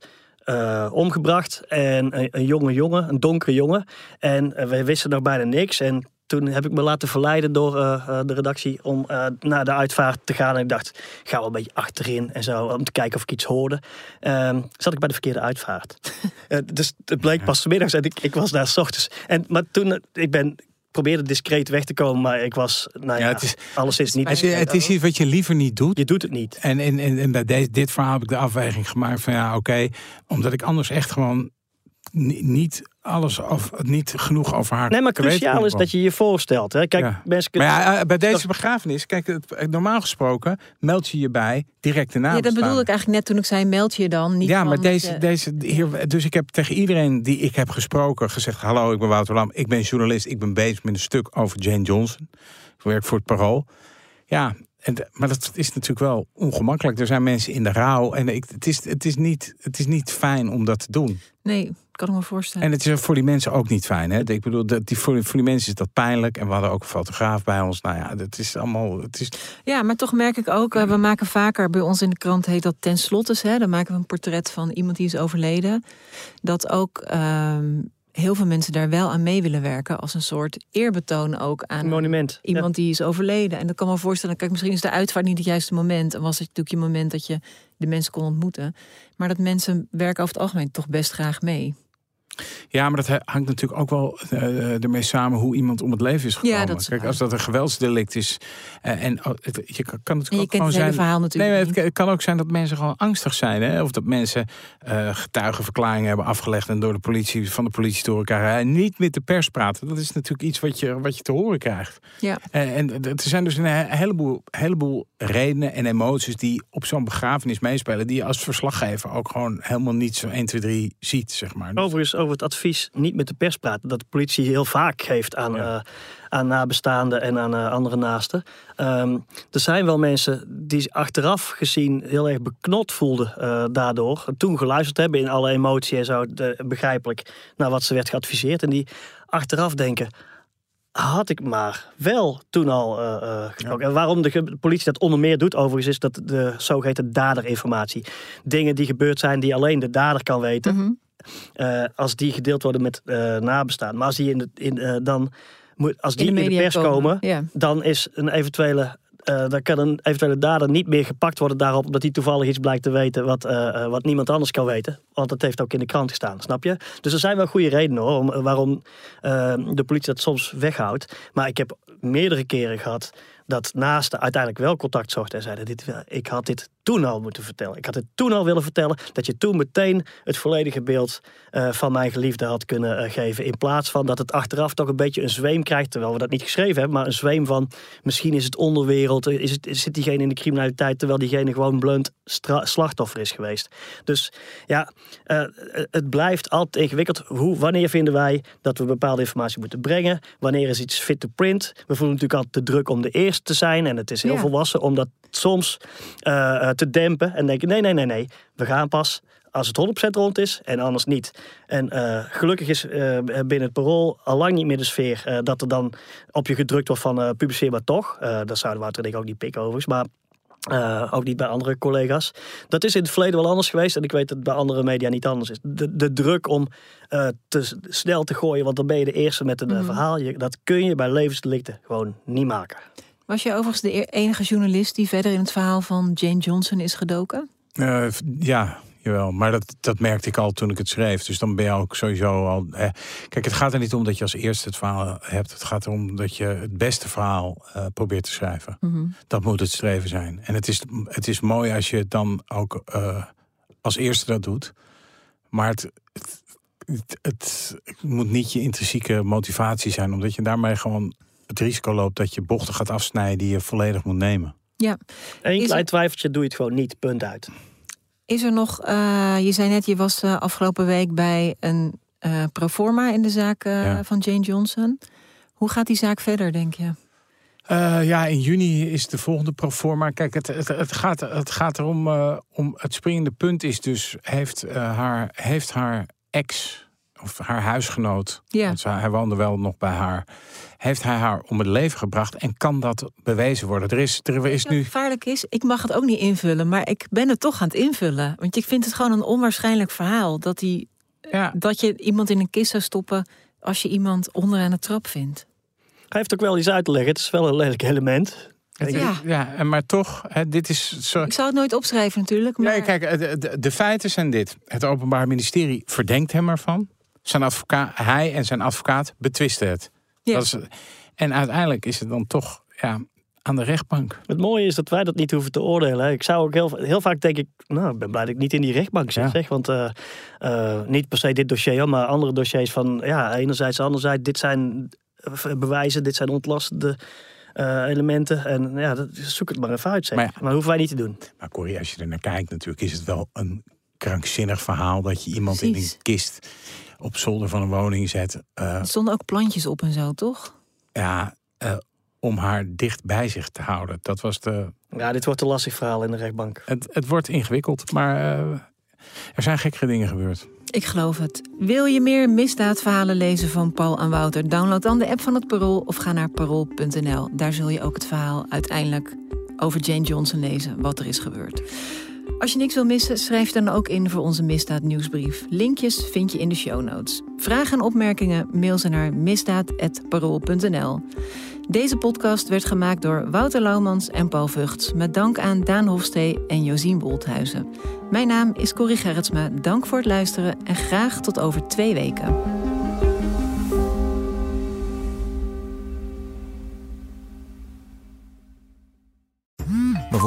omgebracht. En een, een jonge jongen, een donkere jongen. En wij wisten nog bijna niks. En toen heb ik me laten verleiden door eh, eh, de redactie om eh, naar de uitvaart te gaan. En ik dacht, ga wel een beetje achterin en zo, om te kijken of ik iets hoorde. Ehm, zat ik bij de verkeerde uitvaart. Dus het bleek pas 's middags en ik, ik was daar s ochtends. En, maar toen, ik ben probeerde discreet weg te komen, maar ik was, nou ja, Ja, het is- alleszins niet Het, is- het is iets wat je liever niet doet. Je doet het niet. En, en, en, en bij deze, dit verhaal heb ik de afweging gemaakt van ja, oké, omdat ik anders echt gewoon niet alles of niet genoeg over haar. Nee, maar cruciaal is dat je je voorstelt. Hè? Kijk, Ja. mensen Maar ja, eh, bij deze begrafenis, kijk, normaal gesproken meld je je bij direct de naam. Ja, dat bedoelde ik eigenlijk net toen ik zei, meld je dan. Niet Ja, maar deze, je- deze hier, dus ik heb tegen iedereen die ik heb gesproken gezegd: Hallo, ik ben Wouter Lam, ik ben journalist, ik ben bezig met een stuk over Jane Johnson. Ik werk voor het Parool. Ja, en, maar dat is natuurlijk wel ongemakkelijk. Er zijn mensen in de rouw en ik, het, is, het, is niet, het is niet fijn om dat te doen. Nee, kan ik me voorstellen. En het is voor die mensen ook niet fijn. Hè? Ik bedoel, dat, die, voor, voor die mensen is dat pijnlijk. En we hadden ook een fotograaf bij ons. Nou ja, het is allemaal. Het is, Ja, maar toch merk ik ook, eh, we maken vaker bij ons in de krant heet dat tenslotte, hè, dan maken we een portret van iemand die is overleden. Dat ook ehm, heel veel mensen daar wel aan mee willen werken als een soort eerbetoon ook aan Een monument. iemand die is overleden. En dat kan me voorstellen, kijk, misschien is de uitvaart niet het juiste moment. En was het natuurlijk je moment dat je de mensen kon ontmoeten. Maar dat mensen werken over het algemeen toch best graag mee. Ja, maar dat hangt natuurlijk ook wel eh, ermee samen hoe iemand om het leven is gekomen. dat is Kijk, als dat een geweldsdelict is. eh, en oh, het, je kan, kan het En je ook kent gewoon het zijn. verhaal Nee, natuurlijk het, het kan ook zijn dat mensen gewoon angstig zijn. Hè? Of dat mensen eh, getuigenverklaringen hebben afgelegd en door de politie van de politie te horen krijgen. En niet met de pers praten. Dat is natuurlijk iets wat je, wat je te horen krijgt. Ja. En, en er zijn dus een he- heleboel, heleboel redenen en emoties die op zo'n begrafenis meespelen. Die je als verslaggever ook gewoon helemaal niet zo 1, 2, 3 ziet, zeg maar. Overigens over het advies niet met de pers praten. Dat de politie heel vaak geeft aan, Ja. eh, aan nabestaanden en aan eh, andere naasten. Ehm, er zijn wel mensen die zich achteraf gezien heel erg beknot voelden eh, daardoor. En toen geluisterd hebben in alle emotie en zo, de- begrijpelijk, naar wat ze werd geadviseerd. En die achteraf denken, had ik maar wel toen al eh, eh, gesproken. En waarom de politie dat onder meer doet, overigens, is dat de zogeheten daderinformatie. Dingen die gebeurd zijn die alleen de dader kan weten. Mhm. Eh, als die gedeeld worden met eh nabestaan. Maar als die in de, in, eh, dan moet, als die in de, media pers komen, dan is een eventuele. dan kan een eventuele dader niet meer gepakt worden daarop, omdat hij toevallig iets blijkt te weten wat, wat niemand anders kan weten. Want dat heeft ook in de krant gestaan, snap je? Dus er zijn wel goede redenen hoor, om, waarom de politie dat soms weghoudt. Maar ik heb meerdere keren gehad dat naasten uiteindelijk wel contact zochten en zeiden: dit, Ik had dit toen al moeten vertellen. Ik had het toen al willen vertellen. Dat je toen meteen het volledige beeld eh, van mijn geliefde had kunnen eh, geven. In plaats van dat het achteraf toch een beetje een zweem krijgt. Terwijl we dat niet geschreven hebben, maar een zweem van misschien is het onderwereld. eh, Is het, zit diegene in de criminaliteit terwijl diegene gewoon blunt slachtoffer is geweest. Dus ja, het blijft altijd ingewikkeld. Hoe, wanneer vinden wij dat we bepaalde informatie moeten brengen? Wanneer is iets fit to print? We voelen natuurlijk altijd de druk om de eerste te zijn. En het is heel Ja. volwassen om dat soms te dempen. En denken, nee, nee, nee, nee. We gaan pas als het 100% rond is en anders niet. En eh, gelukkig is eh, binnen het parool al lang niet meer de sfeer... eh, dat er dan op je gedrukt wordt van eh, publiceer maar toch. Eh dat zouden Wouter en ik ook niet pikken overigens. Maar eh, ook niet bij andere collega's. Dat is in het verleden wel anders geweest. En ik weet dat het bij andere media niet anders is. De, de druk om eh, te snel te gooien, want dan ben je de eerste met een eh, verhaal. Je, dat kun je bij levensdelicten gewoon niet maken. Was je overigens de e- enige journalist die verder in het verhaal van Jane Johnson is gedoken? Eh, ja, jawel. Maar dat, dat merkte ik al toen ik het schreef. Dus dan ben je ook sowieso al. Eh, kijk, het gaat er niet om dat je als eerste het verhaal hebt. Het gaat erom dat je het beste verhaal eh, probeert te schrijven. Mhm. Dat moet het streven zijn. En het is, het is mooi als je het dan ook eh, als eerste dat doet. Maar het, het, het, het moet niet je intrinsieke motivatie zijn, omdat je daarmee gewoon het risico loopt dat je bochten gaat afsnijden die je volledig moet nemen. Ja. Eén klein er- twijfeltje doe je het gewoon niet, punt uit. Is er nog, eh, je zei net, je was eh, afgelopen week bij een eh proforma in de zaak Ja. van Jane Johnson. Hoe gaat die zaak verder, denk je? Eh, ja, in juni is de volgende proforma. Kijk, het, het, het, gaat, het gaat erom. eh, om het springende punt is dus: heeft, eh, haar, heeft haar ex of haar huisgenoot, Ja. want ze- hij woonde wel nog bij haar, heeft hij haar om het leven gebracht en kan dat bewezen worden? Er is, er is nu. gevaarlijk is, ik mag het ook niet invullen, maar ik ben het toch aan het invullen. Want ik vind het gewoon een onwaarschijnlijk verhaal dat, die, Ja, dat je iemand in een kist zou stoppen als je iemand onderaan de trap vindt. Hij heeft ook wel iets uit te leggen. Het is wel een lelijk element. het- Ja. ja. en maar toch, hè, dit is zo. Ik zou het nooit opschrijven natuurlijk, maar Nee, kijk, de, de, de feiten zijn dit. Het Openbaar Ministerie verdenkt hem ervan. Zijn advocaat, hij en zijn advocaat betwisten het. Ja. Dat is, en uiteindelijk is het dan toch ja, aan de rechtbank. Het mooie is dat wij dat niet hoeven te oordelen. Ik zou ook heel, heel vaak denk ik, nou, ik ben blij dat ik niet in die rechtbank zit. Ja. Zeg, want eh, eh, niet per se dit dossier, hoor, maar andere dossiers van, ja, enerzijds, anderzijds, dit zijn bewijzen, dit zijn ontlastende eh, elementen. En ja, dat, zoek het maar even uit, zeg. Maar Maar, ja. hoeven wij niet te doen. Maar Corrie, als je er naar kijkt, natuurlijk is het wel een krankzinnig verhaal dat je iemand in een kist op zolder van een woning zet. eh, er stonden ook plantjes op en zo, toch? ja, eh, om haar dicht bij zich te houden. Dat was de. Ja, dit wordt een lastig verhaal in de rechtbank. Het, het wordt ingewikkeld, maar eh, er zijn gekkere dingen gebeurd. Ik geloof het. Wil je meer misdaadverhalen lezen van Paul en Wouter? Download dan de app van het Parool of ga naar parool.nl. Daar zul je ook het verhaal uiteindelijk over Jane Johnson lezen, wat er is gebeurd. Als je niks wil missen, schrijf dan ook in voor onze misdaad nieuwsbrief. Linkjes vind je in de show notes. Vragen en opmerkingen mail ze naar misdaad.parool.nl. Deze podcast werd gemaakt door Wouter Laumans en Paul Vugts... met dank aan Daan Hofstee en Josien Wolthuizen. Mijn naam is Corrie Gerritsma. Dank voor het luisteren en graag tot over twee weken.